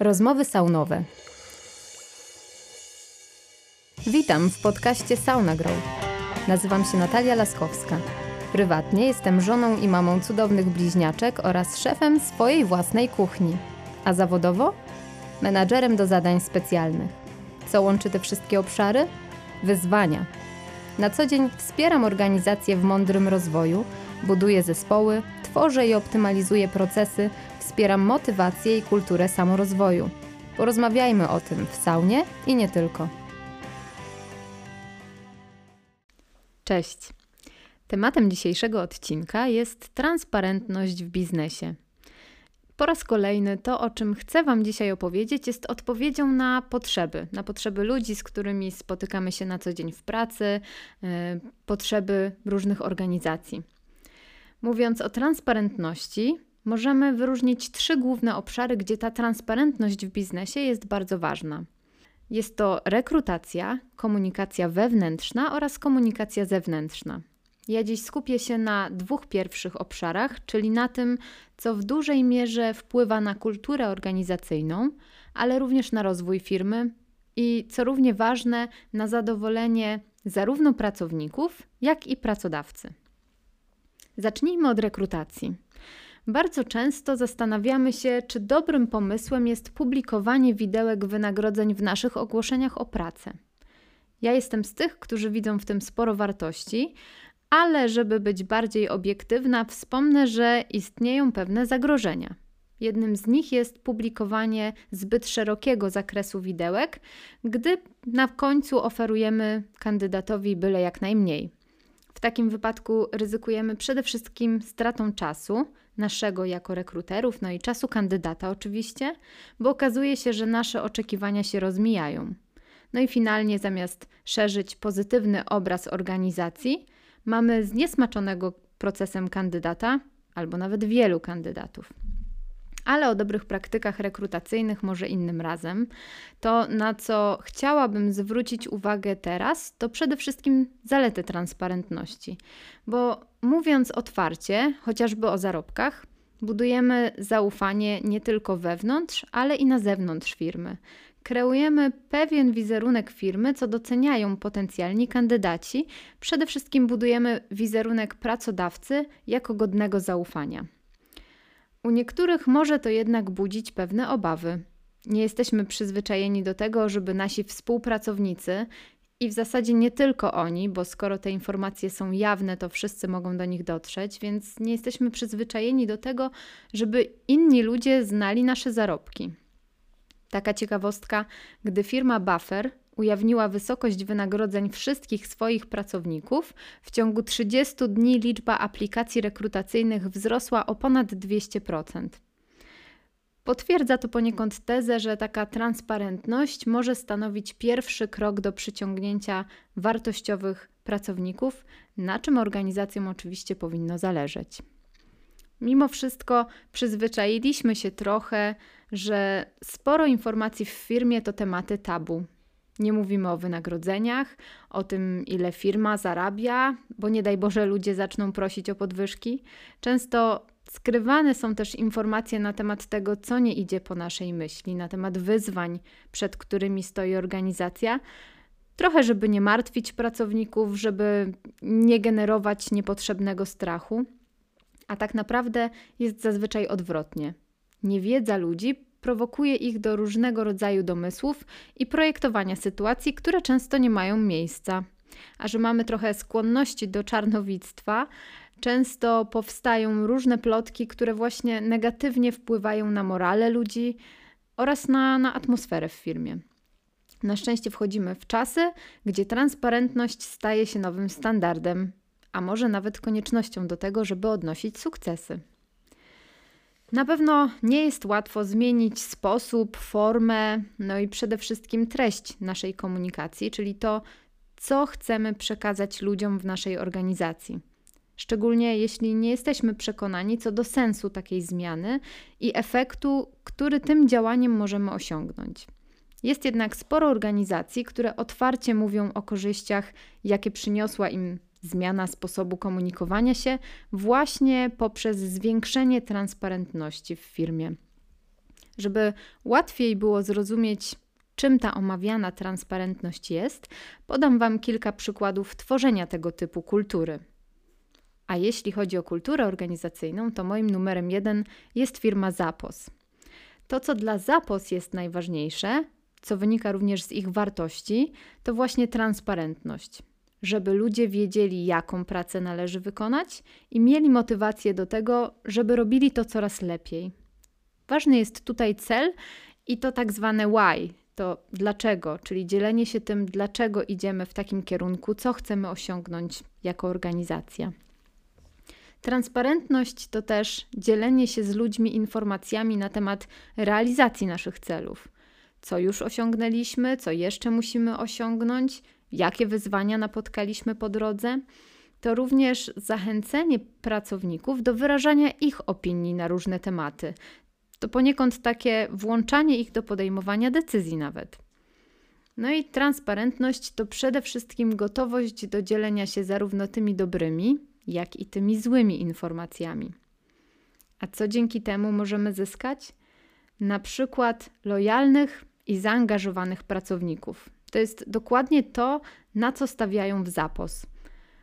Rozmowy saunowe. Witam w podcaście Sauna Grow. Nazywam się Natalia Laskowska. Prywatnie jestem żoną i mamą cudownych bliźniaczek oraz szefem swojej własnej kuchni. A zawodowo? Menadżerem do zadań specjalnych. Co łączy te wszystkie obszary? Wyzwania. Na co dzień wspieram organizacje w mądrym rozwoju, buduję zespoły, tworzę i optymalizuję procesy, wspieram motywację i kulturę samorozwoju. Porozmawiajmy o tym w saunie i nie tylko. Cześć. Tematem dzisiejszego odcinka jest transparentność w biznesie. Po raz kolejny to, o czym chcę Wam dzisiaj opowiedzieć, jest odpowiedzią na potrzeby, na potrzeby ludzi, z którymi spotykamy się na co dzień w pracy, yy, potrzeby różnych organizacji. Mówiąc o transparentności, możemy wyróżnić trzy główne obszary, gdzie ta transparentność w biznesie jest bardzo ważna. Jest to rekrutacja, komunikacja wewnętrzna oraz komunikacja zewnętrzna. Ja dziś skupię się na dwóch pierwszych obszarach, czyli na tym, co w dużej mierze wpływa na kulturę organizacyjną, ale również na rozwój firmy i co równie ważne, na zadowolenie zarówno pracowników, jak i pracodawcy. Zacznijmy od rekrutacji. Bardzo często zastanawiamy się, czy dobrym pomysłem jest publikowanie widełek wynagrodzeń w naszych ogłoszeniach o pracę. Ja jestem z tych, którzy widzą w tym sporo wartości, ale żeby być bardziej obiektywna, wspomnę, że istnieją pewne zagrożenia. Jednym z nich jest publikowanie zbyt szerokiego zakresu widełek, gdy na końcu oferujemy kandydatowi byle jak najmniej. W takim wypadku ryzykujemy przede wszystkim stratą czasu, naszego jako rekruterów, no i czasu kandydata oczywiście, bo okazuje się, że nasze oczekiwania się rozmijają. No i finalnie, zamiast szerzyć pozytywny obraz organizacji, mamy zniesmaczonego procesem kandydata albo nawet wielu kandydatów ale o dobrych praktykach rekrutacyjnych może innym razem. To, na co chciałabym zwrócić uwagę teraz, to przede wszystkim zalety transparentności, bo mówiąc otwarcie, chociażby o zarobkach, budujemy zaufanie nie tylko wewnątrz, ale i na zewnątrz firmy. Kreujemy pewien wizerunek firmy, co doceniają potencjalni kandydaci. Przede wszystkim budujemy wizerunek pracodawcy jako godnego zaufania. U niektórych może to jednak budzić pewne obawy. Nie jesteśmy przyzwyczajeni do tego, żeby nasi współpracownicy i w zasadzie nie tylko oni, bo skoro te informacje są jawne, to wszyscy mogą do nich dotrzeć, więc nie jesteśmy przyzwyczajeni do tego, żeby inni ludzie znali nasze zarobki. Taka ciekawostka, gdy firma Buffer ujawniła wysokość wynagrodzeń wszystkich swoich pracowników, w ciągu 30 dni liczba aplikacji rekrutacyjnych wzrosła o ponad 200%. Potwierdza to poniekąd tezę, że taka transparentność może stanowić pierwszy krok do przyciągnięcia wartościowych pracowników, na czym organizacjom oczywiście powinno zależeć. Mimo wszystko przyzwyczailiśmy się trochę, że sporo informacji w firmie to tematy tabu, nie mówimy o wynagrodzeniach, o tym, ile firma zarabia, bo nie daj Boże, ludzie zaczną prosić o podwyżki. Często skrywane są też informacje na temat tego, co nie idzie po naszej myśli, na temat wyzwań, przed którymi stoi organizacja. Trochę, żeby nie martwić pracowników, żeby nie generować niepotrzebnego strachu. A tak naprawdę jest zazwyczaj odwrotnie. Niewiedza ludzi prowokuje ich do różnego rodzaju domysłów i projektowania sytuacji, które często nie mają miejsca. A że mamy trochę skłonności do czarnowictwa, często powstają różne plotki, które właśnie negatywnie wpływają na morale ludzi oraz na, na atmosferę w firmie. Na szczęście wchodzimy w czasy, gdzie transparentność staje się nowym standardem, a może nawet koniecznością do tego, żeby odnosić sukcesy. Na pewno nie jest łatwo zmienić sposób, formę, no i przede wszystkim treść naszej komunikacji, czyli to, co chcemy przekazać ludziom w naszej organizacji. Szczególnie jeśli nie jesteśmy przekonani co do sensu takiej zmiany i efektu, który tym działaniem możemy osiągnąć. Jest jednak sporo organizacji, które otwarcie mówią o korzyściach, jakie przyniosła im zmiana sposobu komunikowania się właśnie poprzez zwiększenie transparentności w firmie. Żeby łatwiej było zrozumieć, czym ta omawiana transparentność jest, podam Wam kilka przykładów tworzenia tego typu kultury. A jeśli chodzi o kulturę organizacyjną, to moim numerem jeden jest firma Zapos. To, co dla Zapos jest najważniejsze, co wynika również z ich wartości, to właśnie transparentność. Żeby ludzie wiedzieli, jaką pracę należy wykonać i mieli motywację do tego, żeby robili to coraz lepiej. Ważny jest tutaj cel i to tak zwane why, to dlaczego, czyli dzielenie się tym, dlaczego idziemy w takim kierunku, co chcemy osiągnąć jako organizacja. Transparentność to też dzielenie się z ludźmi informacjami na temat realizacji naszych celów. Co już osiągnęliśmy, co jeszcze musimy osiągnąć, jakie wyzwania napotkaliśmy po drodze. To również zachęcenie pracowników do wyrażania ich opinii na różne tematy. To poniekąd takie włączanie ich do podejmowania decyzji, nawet. No i transparentność to przede wszystkim gotowość do dzielenia się zarówno tymi dobrymi, jak i tymi złymi informacjami. A co dzięki temu możemy zyskać? Na przykład lojalnych i zaangażowanych pracowników. To jest dokładnie to, na co stawiają w zapos.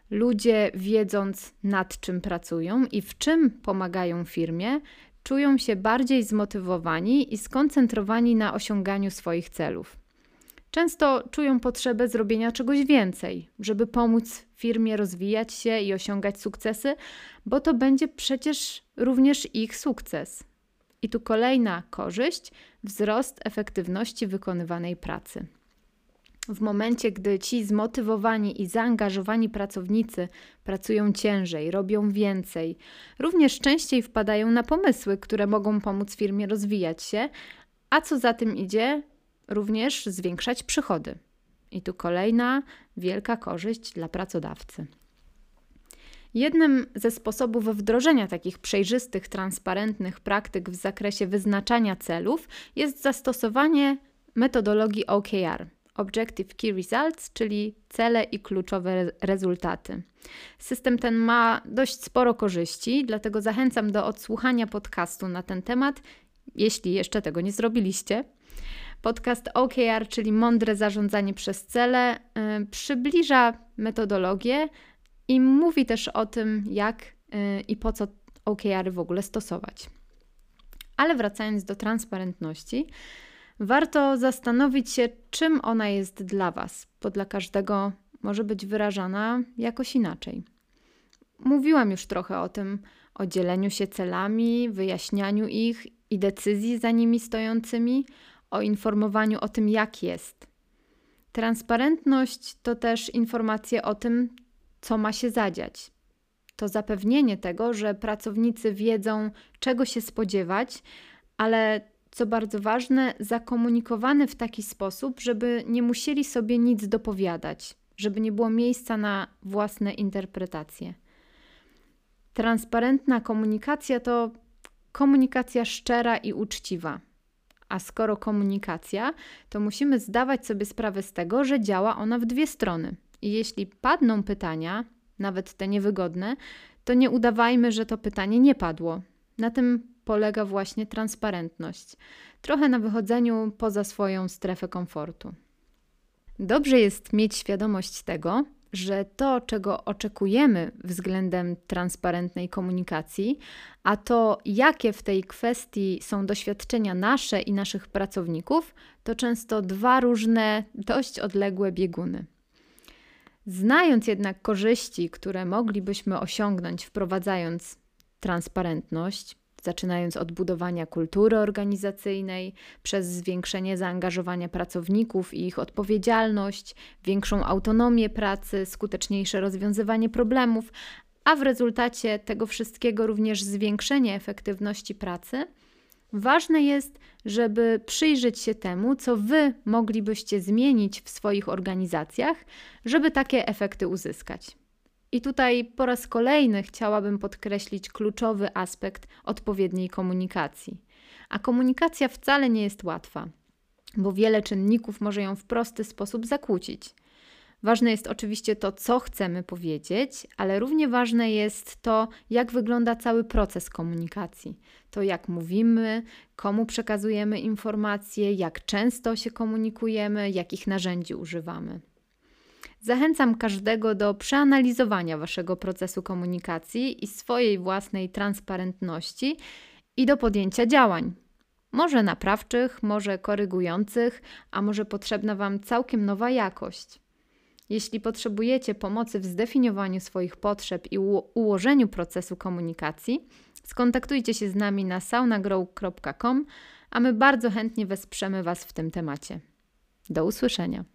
Ludzie, wiedząc nad czym pracują i w czym pomagają firmie, czują się bardziej zmotywowani i skoncentrowani na osiąganiu swoich celów. Często czują potrzebę zrobienia czegoś więcej, żeby pomóc firmie rozwijać się i osiągać sukcesy, bo to będzie przecież również ich sukces. I tu kolejna korzyść wzrost efektywności wykonywanej pracy. W momencie, gdy ci zmotywowani i zaangażowani pracownicy pracują ciężej, robią więcej, również częściej wpadają na pomysły, które mogą pomóc firmie rozwijać się, a co za tym idzie, również zwiększać przychody. I tu kolejna wielka korzyść dla pracodawcy. Jednym ze sposobów wdrożenia takich przejrzystych, transparentnych praktyk w zakresie wyznaczania celów jest zastosowanie metodologii OKR Objective Key Results, czyli cele i kluczowe rezultaty. System ten ma dość sporo korzyści, dlatego zachęcam do odsłuchania podcastu na ten temat, jeśli jeszcze tego nie zrobiliście. Podcast OKR, czyli mądre zarządzanie przez cele, yy, przybliża metodologię i mówi też o tym, jak yy, i po co OKR-y w ogóle stosować. Ale wracając do transparentności, warto zastanowić się, czym ona jest dla Was, bo dla każdego może być wyrażana jakoś inaczej. Mówiłam już trochę o tym, o dzieleniu się celami, wyjaśnianiu ich i decyzji za nimi stojącymi, o informowaniu o tym, jak jest. Transparentność to też informacje o tym, co ma się zadziać. To zapewnienie tego, że pracownicy wiedzą, czego się spodziewać, ale co bardzo ważne, zakomunikowane w taki sposób, żeby nie musieli sobie nic dopowiadać, żeby nie było miejsca na własne interpretacje. Transparentna komunikacja to komunikacja szczera i uczciwa. A skoro komunikacja, to musimy zdawać sobie sprawę z tego, że działa ona w dwie strony. I jeśli padną pytania, nawet te niewygodne, to nie udawajmy, że to pytanie nie padło. Na tym polega właśnie transparentność, trochę na wychodzeniu poza swoją strefę komfortu. Dobrze jest mieć świadomość tego, że to, czego oczekujemy względem transparentnej komunikacji, a to, jakie w tej kwestii są doświadczenia nasze i naszych pracowników, to często dwa różne, dość odległe bieguny. Znając jednak korzyści, które moglibyśmy osiągnąć wprowadzając transparentność, zaczynając od budowania kultury organizacyjnej, przez zwiększenie zaangażowania pracowników i ich odpowiedzialność, większą autonomię pracy, skuteczniejsze rozwiązywanie problemów, a w rezultacie tego wszystkiego również zwiększenie efektywności pracy. Ważne jest, żeby przyjrzeć się temu, co Wy moglibyście zmienić w swoich organizacjach, żeby takie efekty uzyskać. I tutaj po raz kolejny chciałabym podkreślić kluczowy aspekt odpowiedniej komunikacji. A komunikacja wcale nie jest łatwa, bo wiele czynników może ją w prosty sposób zakłócić. Ważne jest oczywiście to, co chcemy powiedzieć, ale równie ważne jest to, jak wygląda cały proces komunikacji. To, jak mówimy, komu przekazujemy informacje, jak często się komunikujemy, jakich narzędzi używamy. Zachęcam każdego do przeanalizowania waszego procesu komunikacji i swojej własnej transparentności i do podjęcia działań. Może naprawczych, może korygujących, a może potrzebna Wam całkiem nowa jakość. Jeśli potrzebujecie pomocy w zdefiniowaniu swoich potrzeb i ułożeniu procesu komunikacji, skontaktujcie się z nami na saunagrow.com, a my bardzo chętnie wesprzemy Was w tym temacie. Do usłyszenia.